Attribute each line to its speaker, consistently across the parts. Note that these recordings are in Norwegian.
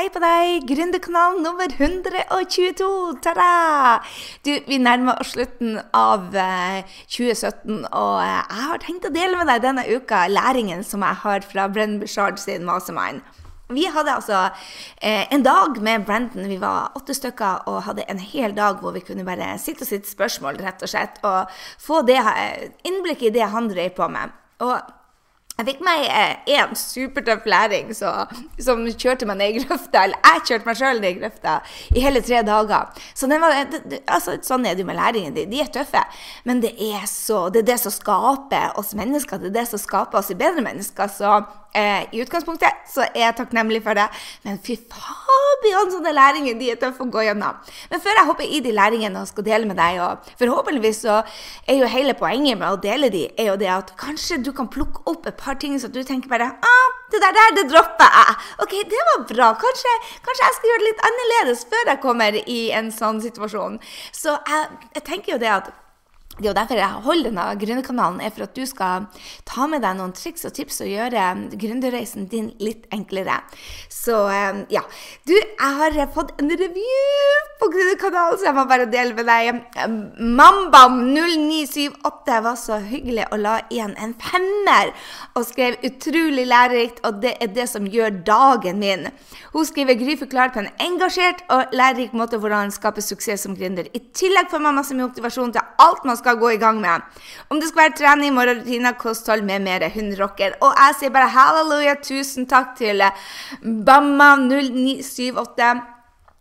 Speaker 1: hei på deg! Gründerkanal nummer 122! Ta-da! Du, vi nærmer oss slutten av eh, 2017, og eh, jeg har tenkt å dele med deg denne uka læringen som jeg har fra Brenn Bushard sin Mastermind. Vi hadde altså eh, en dag med Brandon. Vi var åtte stykker og hadde en hel dag hvor vi kunne bare sitte og sitte spørsmål, rett og slett, og få det, eh, innblikk i det han drev på med. Og jeg fikk meg én eh, supertøff læring så, som kjørte meg ned i grøfta. Eller jeg kjørte meg sjøl ned i grøfta i hele tre dager. Så var, det, det, altså, sånn er det jo med læringen. De, de er tøffe. Men det er, så, det er det som skaper oss mennesker. Det er det som skaper oss i bedre mennesker. Så eh, i utgangspunktet så er jeg takknemlig for det. Men fy faen, sånne læringer de er tøffe å gå gjennom. Men før jeg hopper i de læringene og skal dele med deg, og forhåpentligvis så er jo hele poenget med å dele de, er jo det at kanskje du kan plukke opp et par ting så du tenker bare ah, det der, der det dropper jeg. OK, det var bra. Kanskje, kanskje, jeg skal gjøre det litt annerledes før jeg kommer i en sånn situasjon. Så jeg, jeg tenker jo det at det er jo derfor jeg holder denne Gründerkanalen, er for at du skal ta med deg noen triks og tips og gjøre gründerreisen din litt enklere. Så eh, ja. Du, jeg har fått en review på Gründerkanalen, så jeg må bare dele med deg. Mambam0978 var så hyggelig å la igjen en femmer og skrev utrolig lærerikt, og det er det som gjør dagen min. Hun skriver Gry forklarer på en engasjert og lærerik måte hvordan skape suksess som gründer. I tillegg får man masse motivasjon til alt man skal skal gå i gang med. Om det skal være trening, morgenrutiner, kosthold med mer. Hun rocker. Og jeg sier bare halleluja, tusen takk til Bamma0978.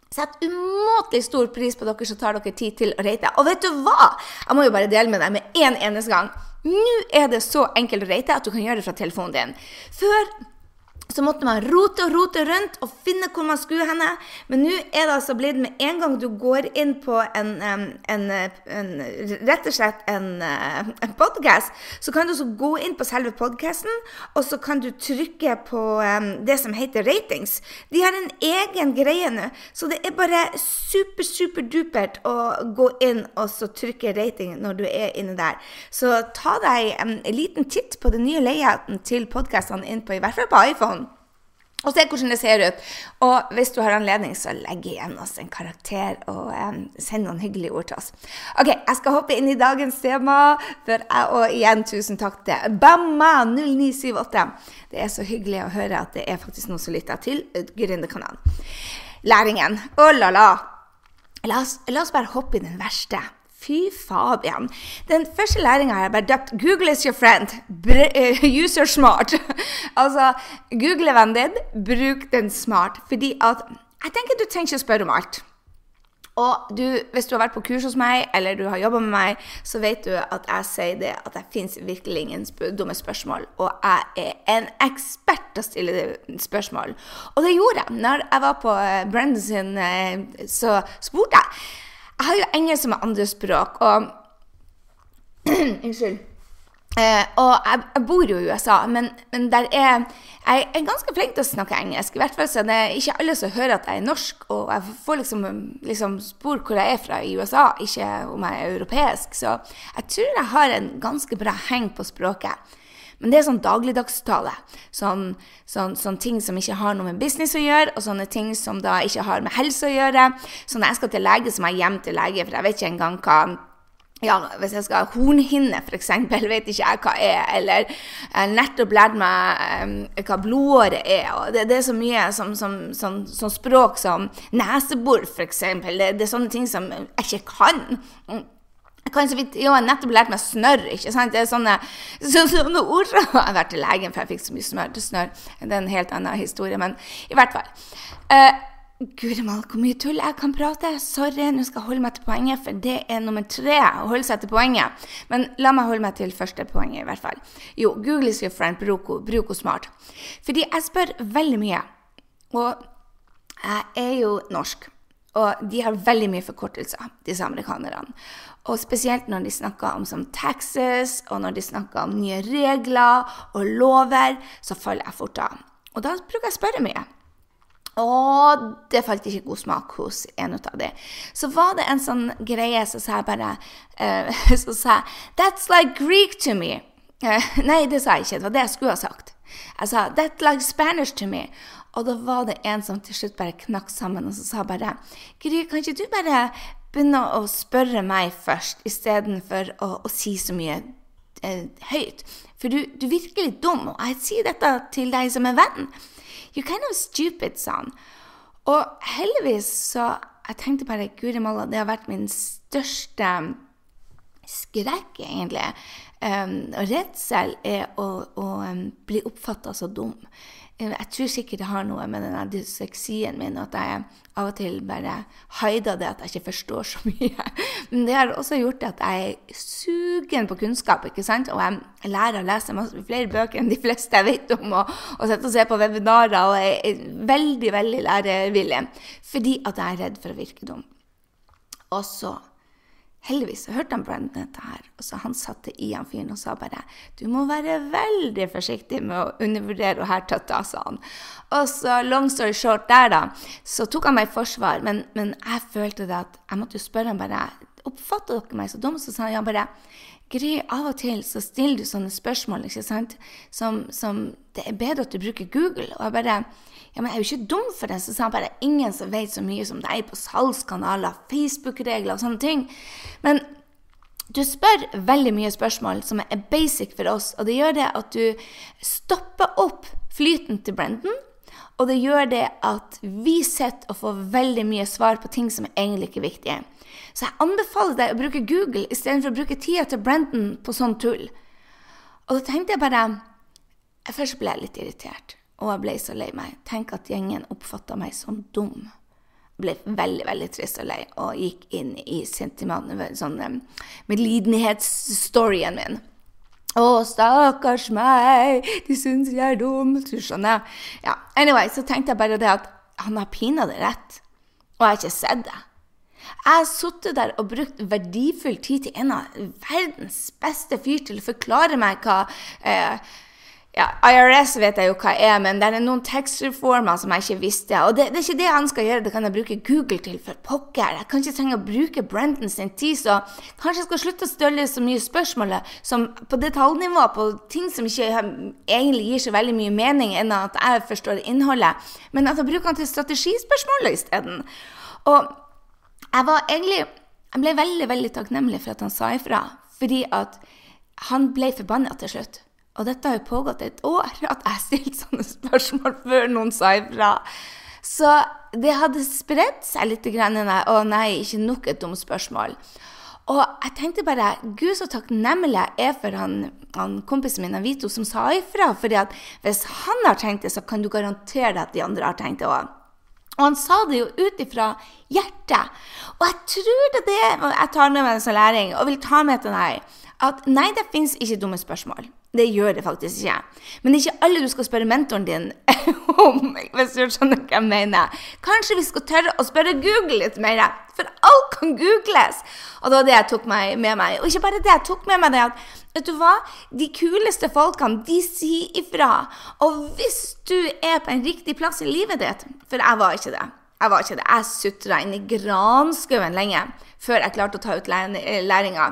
Speaker 1: Sett umåtelig stor pris på dere som tar dere tid til å rate. Og vet du hva? Jeg må jo bare dele med deg med en eneste gang. Nå er det så enkelt å rate at du kan gjøre det fra telefonen din. Før så måtte man rote og rote rundt og finne hvor man skulle henne. Men nå er det altså blitt med en gang du går inn på en, en, en, rett og slett en, en podkast, så kan du også gå inn på selve podkasten, og så kan du trykke på det som heter ratings. De har en egen greie nå, så det er bare super, superdupert å gå inn og så trykke rating når du er inne der. Så ta deg en liten titt på den nye layouten til podkastene inn på, i hvert fall på iPhone og se hvordan det ser ut. Og hvis du har anledning, så legg igjen oss en karakter og um, send noen hyggelige ord til oss. Ok, jeg skal hoppe inn i dagens tema. For jeg, og igjen tusen takk til Bamma0978. Det er så hyggelig å høre at det er faktisk noen som lytter til Gründerkanalen. Læringen. Oh la la. La oss, la oss bare hoppe i den verste. Fy Fabian. Den første læringa har jeg bare døpt 'Google is your friend'. Uh, use your smart. altså, Google vennen din, bruk den smart. Fordi at jeg tenker du trenger ikke å spørre om alt. Og du, hvis du har vært på kurs hos meg, eller du har jobba med meg, så vet du at jeg sier det at det fins virkelig ingen dumme spørsmål. Og jeg er en ekspert til å stille spørsmål. Og det gjorde jeg. Når jeg var på eh, Brendan sin, eh, så spurte jeg jeg har jo engelsk som andrespråk, og Unnskyld. Eh, og jeg, jeg, bor jo i USA, men, men er, jeg er ganske flink til å snakke engelsk. I hvert fall så det er ikke alle som hører at jeg er norsk, og jeg får liksom, liksom spor hvor jeg er fra i USA, ikke om jeg er europeisk. Så jeg tror jeg har en ganske bra heng på språket. Men det er sånn dagligdagstale. Sånn, sånn, sånn, ting som ikke har noe med business å gjøre, og sånne ting som da ikke har med helse å gjøre. Så når jeg skal til lege, så må jeg hjem til lege, for jeg vet ikke engang hva ja, hvis jeg skal ha hornhinne, f.eks., vet ikke jeg hva er. Eller jeg nettopp lært meg um, hva blodåre er. og det, det, er så mye som, som, som, som språk som nesebor, f.eks. Det, det er sånne ting som jeg ikke kan. Jeg kan så vidt, jo, jeg nettopp lært meg snørr. ikke sant? Det er sånne, så, sånne ord Jeg har vært til legen, for jeg fikk så mye smør til snørr. Det er en helt annen historie, men i hvert fall. Uh, Guri malla, hvor mye tull jeg kan prate. Sorry, nå skal jeg holde meg til poenget, for det er nummer tre. Å holde seg til poenget. Men la meg holde meg til første poenget, i hvert fall. Jo, Google is your friend, bruk henne smart. Fordi jeg spør veldig mye. Og jeg er jo norsk. Og de har veldig mye forkortelser, disse amerikanerne. Og spesielt når de snakker om som taxes, og når de snakker om nye regler og lover, så faller jeg fort av. Og da bruker jeg å spørre mye. Og det falt ikke god smak hos en av dem. Så var det en sånn greie så sa jeg bare uh, Så sa jeg That's like Greek to me. Uh, nei, det sa jeg ikke. Det var det jeg skulle ha sagt. Jeg sa That's like Spanish to me. Og da var det en som til slutt bare knakk sammen og så sa bare Gry, kan ikke du bare begynne å spørre meg først, istedenfor å, å si så mye eh, høyt? For du, du virker litt dum, og jeg sier dette til deg som en venn. You're kind of stupid, sa han. Og heldigvis så Jeg tenkte bare Guri malla, det har vært min største skrekk, egentlig. Um, og redsel er å, å um, bli oppfatta så dum. Jeg tror sikkert det har noe med denne dysleksien min at jeg av og til bare haider det at jeg ikke forstår så mye. Men det har også gjort at jeg er sugen på kunnskap, ikke sant? og jeg lærer å lese masse, flere bøker enn de fleste jeg vet om, og, og sitter og ser på webinarer og jeg er veldig, veldig lærevillig fordi at jeg er redd for å virke dum. Og så Heldigvis så hørte han Brandon dette her, og så han satte i han fyren og sa bare du må være veldig forsiktig med å undervurdere og hertøtta, sa han. Og så long story short der, da, så tok han meg i forsvar, men, men jeg følte det at jeg måtte jo spørre han bare oppfatter dere meg så dum? Så sa han ja, bare Gry, av og til så stiller du sånne spørsmål ikke sant? Som, som Det er bedre at du bruker Google. Og jeg bare Ja, men jeg er jo ikke dum for det. Så sa han bare ingen som vet så mye som deg på salgskanaler, Facebook-regler og sånne ting. Men du spør veldig mye spørsmål som er basic for oss, og det gjør det at du stopper opp flyten til Brendan. Og det gjør det at vi sitter og får veldig mye svar på ting som egentlig ikke er viktige. Så jeg anbefaler deg å bruke Google istedenfor å bruke tida til Brendan på sånn tull. Og da tenkte jeg bare Først ble jeg litt irritert, og jeg ble så lei meg. Tenk at gjengen oppfatta meg som dum. Jeg ble veldig veldig trist og lei og gikk inn i sånn, medlidenhetsstoryen min. Å, stakkars meg, de syns jeg er dum. Du skjønner? Ja, anyway, så tenkte jeg bare det at han har pinadø rett. Og jeg har ikke sett det. Jeg har sittet der og brukt verdifull tid til en av verdens beste fyr til å forklare meg hva eh, ja, IRS vet jeg jo hva er, men det er noen tekstreformer som jeg ikke visste. Og det, det, er ikke det han skal gjøre, det kan jeg bruke Google til, for pokker. Jeg kan ikke trenge å bruke Brenton sin tid, så kanskje jeg skal slutte å stille så mye spørsmål som på detaljnivå på ting som ikke egentlig gir så veldig mye mening, enn at jeg forstår innholdet, men at jeg bruker den til strategispørsmål isteden. Og jeg var egentlig Jeg ble veldig, veldig takknemlig for at han sa ifra, fordi at han ble forbanna til slutt. Og dette har jo pågått et år, at jeg stilte sånne spørsmål før noen sa ifra. Så det hadde spredt seg litt. Grann, å nei, ikke nok et dumt spørsmål. Og jeg tenkte bare Gud, så takknemlig jeg er for han, han kompisen min Vito som sa ifra. fordi at hvis han har tenkt det, så kan du garantere at de andre har tenkt det òg. Og han sa det jo ut ifra hjertet. Og jeg tror det er det jeg tar med meg som læring, og vil ta med til deg. At nei, det fins ikke dumme spørsmål. Det gjør det faktisk ikke. Men det er ikke alle du skal spørre mentoren din om, hvis du skjønner hva jeg mener. Kanskje vi skal tørre å spørre Google litt mer, for alt kan googles. Og det var det jeg tok med meg. Og ikke bare det, jeg tok med meg det at Vet du hva? De kuleste folkene, de sier ifra. Og hvis du er på en riktig plass i livet ditt For jeg var ikke det. Jeg var ikke det. Jeg sutra inn i granskauen lenge før jeg klarte å ta ut læringa.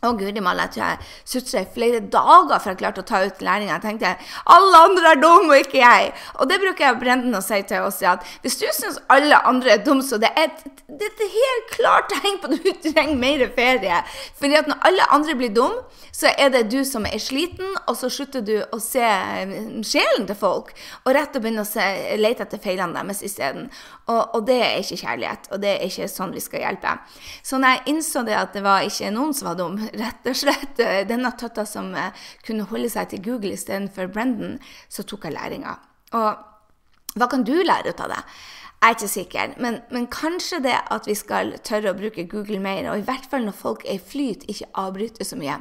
Speaker 1: Å guri malla, jeg tror jeg sutra i flere dager før jeg klarte å ta ut lærlinga. Jeg tenkte alle andre er dumme, og ikke jeg. Og det bruker jeg Brenden å si til oss. at Hvis du syns alle andre er dumme, så det er et, det er helt klart tegn på at du trenger mer ferie. Fordi at når alle andre blir dumme, så er det du som er sliten, og så slutter du å se mm, sjelen til folk, og rett og begynner å se, lete etter feilene deres isteden. Og, og det er ikke kjærlighet, og det er ikke sånn vi skal hjelpe. Så når jeg innså det at det var ikke noen som var dum, rett og slett eh, denne tøtta som eh, kunne holde seg til Google istedenfor Brendan, så tok jeg læringa. Og hva kan du lære ut av det? Jeg er ikke sikker, men, men, kanskje det at vi skal tørre å bruke Google mer, og i hvert fall når folk er i flyt, ikke avbryter så mye.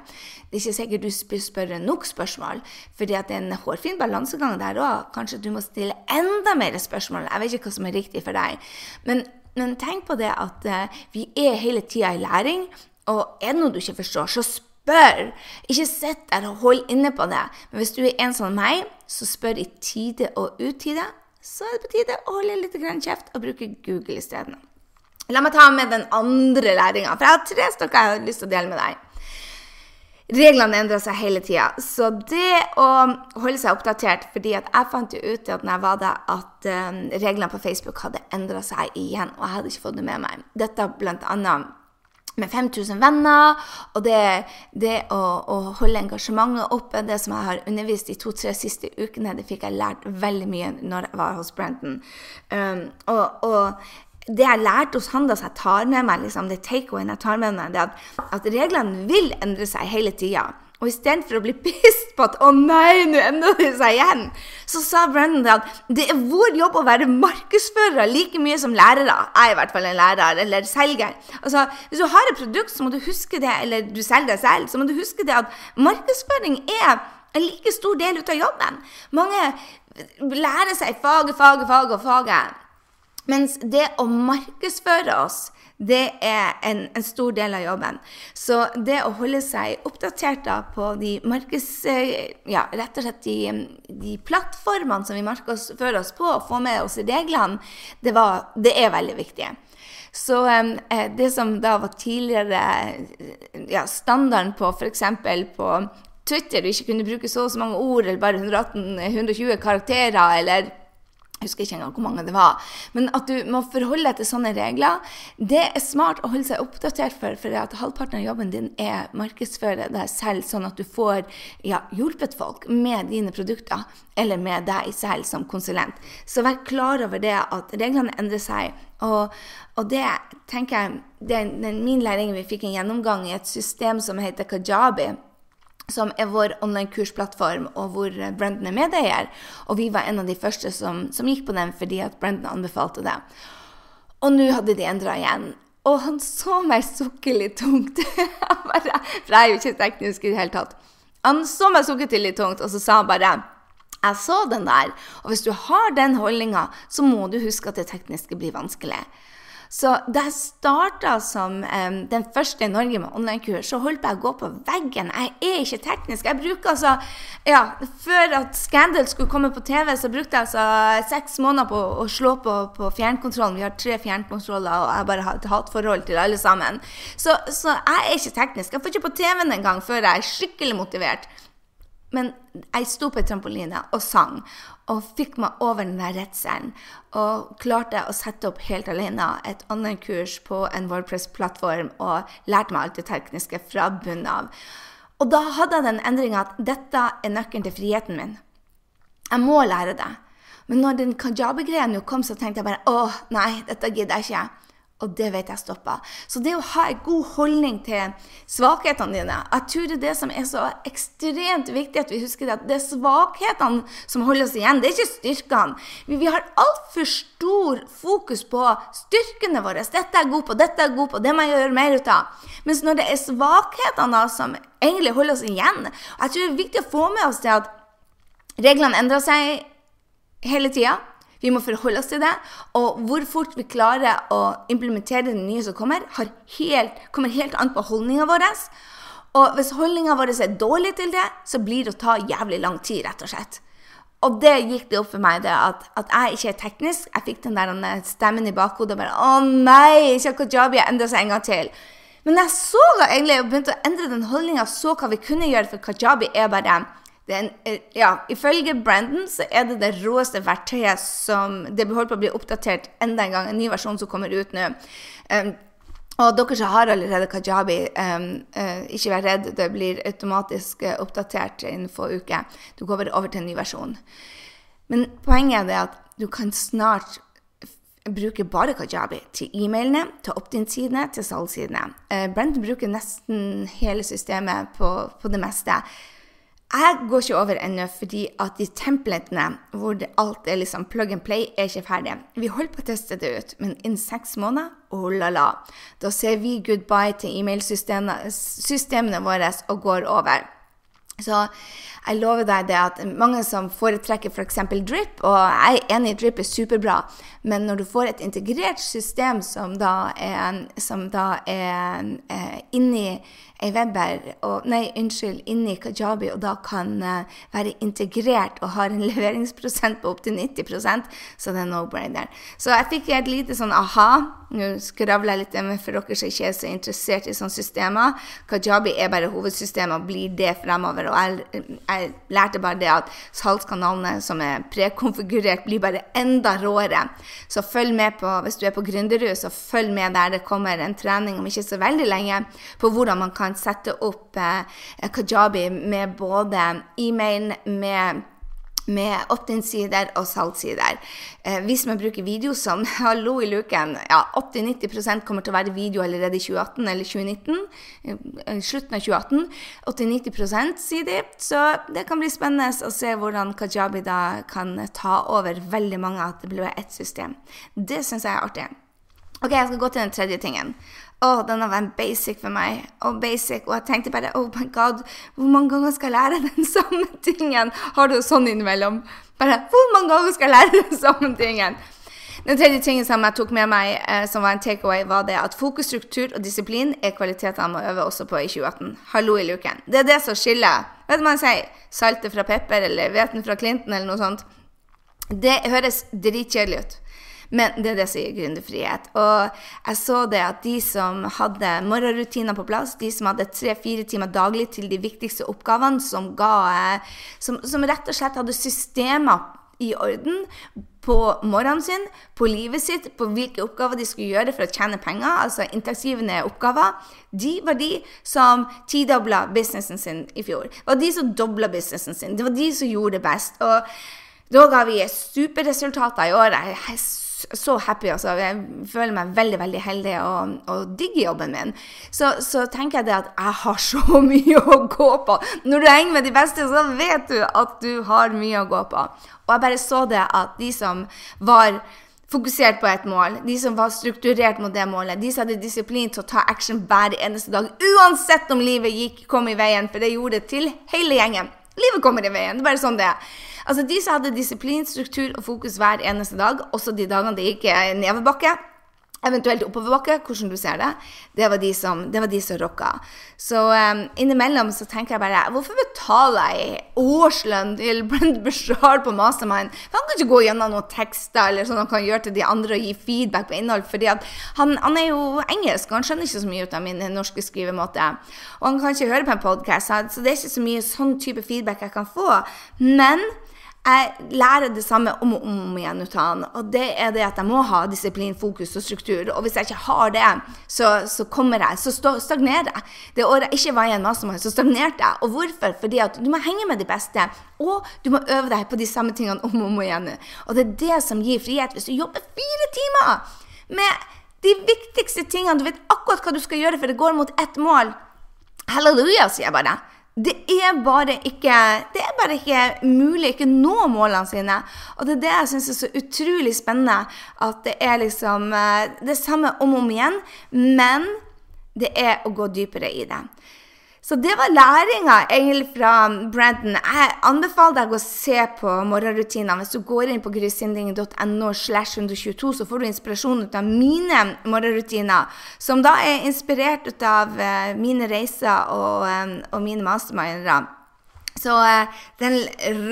Speaker 1: Det er ikke sikkert du spør nok spørsmål, fordi det er en hårfin balansegang der òg. Kanskje du må stille enda mer spørsmål. Jeg vet ikke hva som er riktig for deg. Men, men tenk på det at uh, vi er hele tida i læring, og er det noe du ikke forstår, så spør. Ikke sitt der og hold inne på det. Men hvis du er en som meg, så spør i tide og utide. Så er det på tide å holde litt kjeft og bruke Google isteden. La meg ta med den andre læringa, for jeg har tre stykker jeg har lyst til å dele med deg. reglene endrer seg hele tida. Så det å holde seg oppdatert fordi jeg fant jo ut at når jeg var der, at um, reglene på Facebook hadde endra seg igjen, og jeg hadde ikke fått det med meg. Dette blant annet med 5000 venner, og det, det å, å, holde engasjementet oppe, det som jeg har undervist de to-tre siste ukene, det fikk jeg lært veldig mye når jeg var hos Brenton. Um, og, og, det jeg lærte hos han, da, så jeg tar med meg, liksom, det takeawayen jeg tar med meg, det at, at reglene vil endre seg hele tida. Og istedenfor å bli pissed på at 'å nei, nå ender det seg igjen', så sa Brennan at det er vår jobb å være markedsførere like mye som lærere. Jeg er i hvert fall en lærer, eller selger. Altså, Hvis du har et produkt, så må du huske det, eller du selger det selv, så må du huske det at markedsføring er en like stor del ut av jobben. Mange lærer seg faget, faget, faget og faget. Mens det å markedsføre oss det er en, en, stor del av jobben. Så det å holde seg oppdatert da på de markeds... Ja, rett og slett de, de plattformene som vi markedsfører oss på, og få med oss reglene, det, var, det er veldig viktig. Så eh, det som da var tidligere ja, standarden på f.eks. på Twitter, du ikke kunne bruke så og så mange ord, eller bare 118-120 karakterer, eller jeg husker ikke engang hvor mange det var. Men at du må forholde deg til sånne regler, det er smart å holde seg oppdatert for. For at halvparten av jobben din er markedsføre deg selv, sånn at du får ja, hjulpet folk med dine produkter, eller med deg selv som konsulent. Så vær klar over det at reglene endrer seg. Og, og det tenker jeg, det er min læring vi fikk en gjennomgang i et system som heter Kajabi som er vår online-kursplattform, og hvor Brendan er medeier. Og vi var en av de første som, som gikk på den fordi at Brendan anbefalte det. Og nå hadde de endra igjen. Og han så meg sukke litt tungt. for jeg er jo ikke teknisk i det hele tatt. Han så meg sukke til litt tungt, og så sa han bare jeg så den der, og hvis du har den holdninga, så må du huske at det tekniske blir vanskelig. Så da jeg starta som um, den første i Norge med online-kurs, så holdt jeg å gå på veggen. Jeg er ikke teknisk. Jeg bruker altså ja, Før at Scandal skulle komme på TV, så brukte jeg altså seks måneder på å slå på, på fjernkontrollen. Vi har tre fjernkontroller, og jeg bare har et hatforhold til alle sammen. Så, så jeg er ikke teknisk. Jeg får ikke på TV-en engang før jeg er skikkelig motivert. Men jeg sto på en trampoline og sang og fikk meg over den der redselen. Og klarte å sette opp helt alene et annet kurs på en Wordpress-plattform og lærte meg alt det tekniske fra bunnen av. Og da hadde jeg den endringa at dette er nøkkelen til friheten min. Jeg må lære det. Men når den kajabi-greia kom, så tenkte jeg bare åh, nei, dette gidder jeg ikke. Og det vet jeg stopper. Så det å ha en god holdning til svakhetene dine Jeg tror det er det som er så ekstremt viktig at vi husker det, at det er svakhetene som holder oss igjen. Det er ikke styrkene. Vi, vi har altfor stor fokus på styrkene våre. 'Dette er jeg god på, dette er jeg god på, det må jeg gjøre mer ut av'. Mens når det er svakhetene som egentlig holder oss igjen Jeg tror det er viktig å få med oss det at reglene endrer seg hele tida. Vi må forholde oss til det. Og hvor fort vi klarer å implementere det nye som kommer, helt, kommer helt an på holdninga vår. Og hvis holdninga vår er dårlig til det, så blir det å ta jævlig lang tid, rett og slett. Og det gikk det opp for meg, det at, at jeg ikke er teknisk. Jeg fikk den der stemmen i bakhodet og bare Å nei, ikke Kajabi endra seg en gang til. Men jeg så egentlig og begynte å endre den holdninga, så hva vi kunne gjøre, for kajabi er bare en, eh, ja, ifølge Brandon så er det det råeste verktøyet som Det holder på å bli oppdatert enda en gang, en ny versjon som kommer ut nå. Um, og dere som har allerede kajabi, um, uh, ikke vær redd, det blir automatisk uh, oppdatert innen få uker. Du går bare over til en ny versjon. Men poenget er at du kan snart bruke bare kajabi til e-mailene, til opt-in-sidene, til salgssidene. Uh, Brandon bruker nesten hele systemet på, på det meste. Jeg går ikke over ennå, fordi at de templetene hvor alt er liksom plug and play, er ikke ferdig. Vi holder på å teste det ut, men innen seks måneder, oh la la, da ser vi goodbye til e-mailsystemene våre og går over. Så jeg lover deg det at mange som foretrekker f.eks. For Drip, og jeg er enig, Drip er superbra, Men når du får et integrert system som da er, som da er eh, inni ei webber, og, nei, unnskyld, inni Kajabi, og da kan eh, være integrert og har en leveringsprosent på opptil 90 så det er no-brainer. Så jeg fikk et lite sånn aha. Nå skravler jeg litt med for dere som ikke er så interessert i sånne systemer. Kajabi er bare hovedsystemet og blir det fremover. Og jeg, jeg lærte bare det at salgskanalene som er prekonfigurert, blir bare enda råere. Så følg med på, hvis du er på Gründerud, så følg med der det kommer en trening om ikke så veldig lenge på hvordan man kan sette opp eh, Kajabi med både e-mail, med med opt-in-sider og salgssider. Eh, hvis man bruker video som hallo i luken, ja, 80-90% kommer til å være video allerede i 2018 eller 2019. Eh, slutten av 2018. 80-90 sier de. Så det kan bli spennende å se hvordan Kajabi da kan ta over veldig mange, at det blir ett system. Det syns jeg er artig. Ok, jeg skal gå til den tredje tingen. Å, oh, denne var en basic for meg. Og basic, og jeg tenkte bare oh my god, hvor mange ganger skal jeg lære den samme tingen? Har du sånn innimellom? Bare hvor mange ganger skal jeg lære den samme tingen? Den tredje tingen som jeg tok med meg, eh, som var en takeaway, var det at fokus, struktur og disiplin er kvaliteter jeg må øve også på i 2018. Hallo i luken. Det er det som skiller vet du hva man sier, saltet fra pepper eller hveten fra Clinton eller noe sånt. Det høres dritkjedelig ut. Men det er det som gir gründerfrihet. Og jeg så det at de som hadde morgenrutiner på plass, de som hadde tre-fire timer daglig til de viktigste oppgavene, som, ga, som, som rett og slett hadde systemer i orden på morgenen sin, på livet sitt, på hvilke oppgaver de skulle gjøre for å tjene penger, altså inntektsgivende oppgaver, de var de som tidobla businessen sin i fjor. Det var de som dobla businessen sin. Det var de som gjorde det best. Og da ga vi superresultater i år. Jeg er så happy. Altså. Jeg føler meg veldig veldig heldig og, og digger jobben min. Så, så, tenker jeg det at jeg har så mye å gå på. Når du henger med de beste, så vet du at du har mye å gå på. Og jeg bare så det at de som var fokusert på et mål, de som var strukturert mot det målet, de som hadde disiplin til å ta action hver eneste dag, uansett om livet gikk, kom i veien, for det gjorde det til hele gjengen. Livet kommer i veien. Det er bare sånn det er. Altså De som hadde disiplin, struktur og fokus hver eneste dag, også de dagene det gikk nedoverbakke, eventuelt oppoverbakke, hvordan du ser det, det var de som, det var de som rocka. Så um, innimellom så tenker jeg bare Hvorfor betaler jeg årslønn til Brent Bashar på Mastermind? For han kan ikke gå gjennom noen tekster eller sånn han kan gjøre til de andre og gi feedback på innhold. fordi han, han, er jo engelsk, og han skjønner ikke så mye ut av min norske skrivemåte. Og han kan ikke høre på en podkast, så det er ikke så mye sånn type feedback jeg kan få. Men jeg lærer det samme om og om igjen ut av han. Og det er det at jeg må ha disiplin, fokus og struktur. Og hvis jeg ikke har det, så, så kommer jeg, så stagnerer jeg. Det året jeg ikke var i en mastermind, så stagnerte jeg. Og hvorfor? Fordi at du må henge med de beste. Og du må øve deg på de samme tingene om og om igjen. Og det er det som gir frihet. Hvis du jobber fire timer med de viktigste tingene, du vet akkurat hva du skal gjøre, for det går mot ett mål. Halleluja, sier jeg bare. Det er bare ikke det er bare ikke mulig ikke nå målene sine. Og det er det jeg syns er så utrolig spennende. At det er liksom eh, det samme om og om igjen, men det er å gå dypere i det. Så det var læringa egentlig fra Brenton. Jeg anbefaler deg å se på morgenrutinene. Hvis du går inn på grysynding.no, slash 122, så får du inspirasjon ut av mine morgenrutiner, som da er inspirert ut av eh, mine reiser og, eh, og mine mastermindere. Så uh, den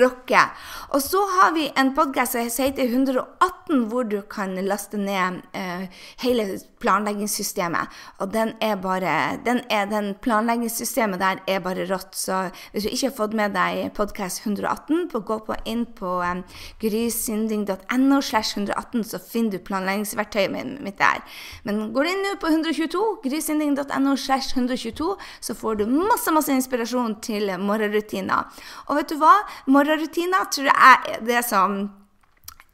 Speaker 1: rocker. Og så har vi en podkast som heter 118, hvor du kan laste ned uh, hele planleggingssystemet. Og den er bare den, er, den planleggingssystemet der er bare rått. Så hvis du ikke har fått med deg podkast 118, på, gå på inn på um, grysynding.no slash 118, så finner du planleggingsverktøyet mitt der. Men går du inn nå på 122, grysynding.no slash 122, så får du masse, masse inspirasjon til morgenrutiner og vet du hva? Morgenrutiner tror jeg er det som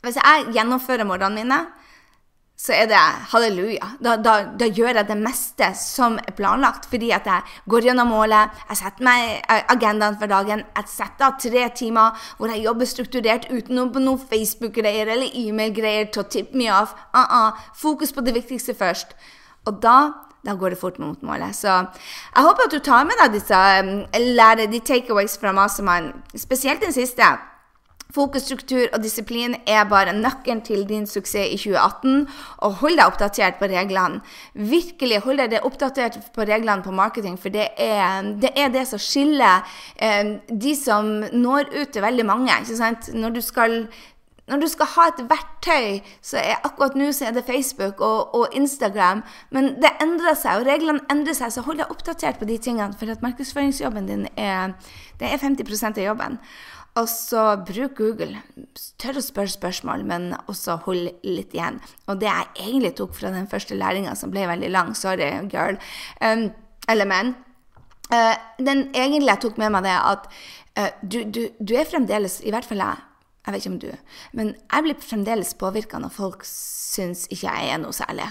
Speaker 1: Hvis jeg gjennomfører morgenene mine, så er det halleluja. Da, da, da, gjør jeg det meste som er planlagt, fordi at jeg går gjennom målet, jeg setter meg agendaen for dagen, jeg setter av tre timer hvor jeg jobber strukturert uten noe, noe Facebook-greier eller e-mail-greier til å tippe meg off. Uh -uh. Fokus på det viktigste først. Og da da går det fort mot målet. Så jeg håper at du tar med deg disse lære de takeaways fra Mastermind, spesielt den siste. Fokusstruktur og disiplin er bare nøkkelen til din suksess i 2018. Og hold deg oppdatert på reglene. Virkelig hold deg oppdatert på reglene på marketing, for det er det, er det som skiller eh, de som når ut til veldig mange. Når du skal når du skal ha et verktøy, så er akkurat nå så er det Facebook og, og, Instagram. Men det endrer seg, og reglene endrer seg, så hold deg oppdatert på de tingene. For at markedsføringsjobben din er, det er 50% av jobben. Og så bruk Google. Tør å spørre spørsmål, men også hold litt igjen. Og det jeg egentlig tok fra den første læringa, som ble veldig lang, sorry, girl, um, eller men, uh, Den egentlig jeg tok med meg, det at uh, du, du, du er fremdeles, i hvert fall jeg, jeg vet ikke om du, men jeg blir fremdeles påvirka når folk syns ikke jeg er noe særlig.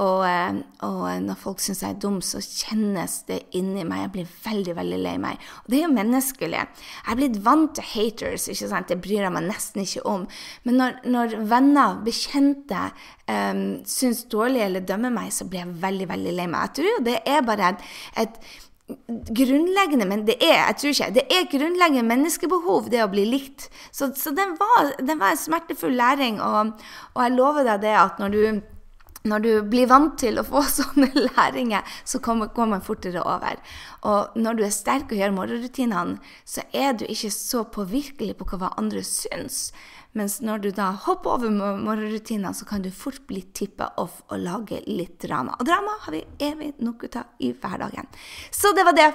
Speaker 1: Og, eh, og når folk syns jeg er dum, så kjennes det inni meg. Jeg blir veldig veldig lei meg. Og det er jo menneskelig. Jeg er blitt vant til haters. ikke sant? Det bryr jeg meg nesten ikke om. Men når, når venner, bekjente, um, syns dårlig eller dømmer meg, så blir jeg veldig veldig lei meg. Jeg tror jo det er bare et, et grunnleggende men det er jeg tror ikke, det er grunnleggende menneskebehov, det å bli likt. Så, så den, var, den, var, en smertefull læring, og, og jeg lover deg det at når du, når du blir vant til å få sånne læringer, så kommer, går man fortere over. Og når du er sterk og gjør morgenrutinene, så er du ikke så påvirkelig på hva andre syns. Mens når du da hopper over morgenrutiner, så kan du fort bli tippa off og lage litt drama. Og drama har vi evig nok ut av i hverdagen. Så det var det.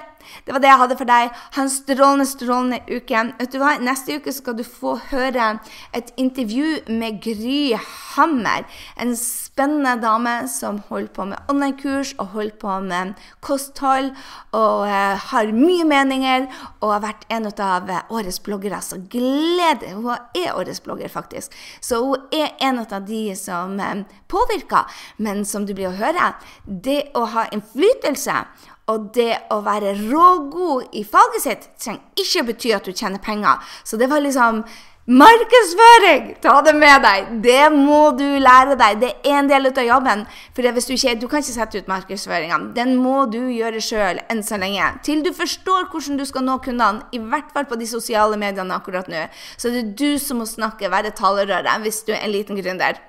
Speaker 1: Det var det jeg hadde for deg. Ha en strålende, strålende uke. Vet du hva? Neste uke skal du få høre et intervju med Gry Hammer. En spennende dame som holder på med online-kurs og holder på med kosthold. Og uh, har mye meninger og har vært en av årets bloggere. Så gled deg. Hun er årets blogger blogger, faktisk. Så hun er en av de som eh, påvirker. Men som du blir å høre, det å ha innflytelse og det å være rågod i faget sitt trenger ikke bety at du tjener penger. Så det var liksom Markedsføring! Ta det med deg. Det må du lære deg. Det er en del av jobben. For hvis du ikke du kan ikke sette ut markedsføringa. Den må du gjøre sjøl enn så lenge. Til du forstår hvordan du skal nå kundene, i hvert fall på de sosiale mediene akkurat nå. Så det er du som må snakke, være talerøret, hvis du er en liten gründer.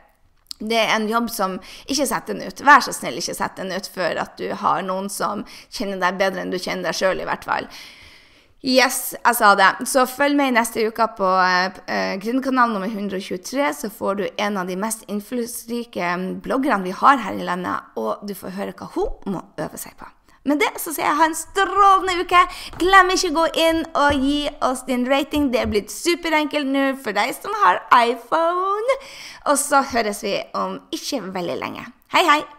Speaker 1: Det er en jobb som ikke setter den ut. Vær så snill, ikke sett den ut før at du har noen som kjenner deg bedre enn du kjenner deg sjøl, i hvert fall. Yes, jeg sa det. Så følg med neste uke på uh, Gründerkanalen nummer 123, så får du en av de mest innflytelsesrike bloggerne vi har her i landet, og du får høre hva hun må øve seg på. Med det så sier jeg ha en strålende uke. Glem ikke å gå inn og gi oss din rating. Det er blitt superenkelt nå for deg som har iPhone. Og så høres vi om ikke veldig lenge. Hei, hei!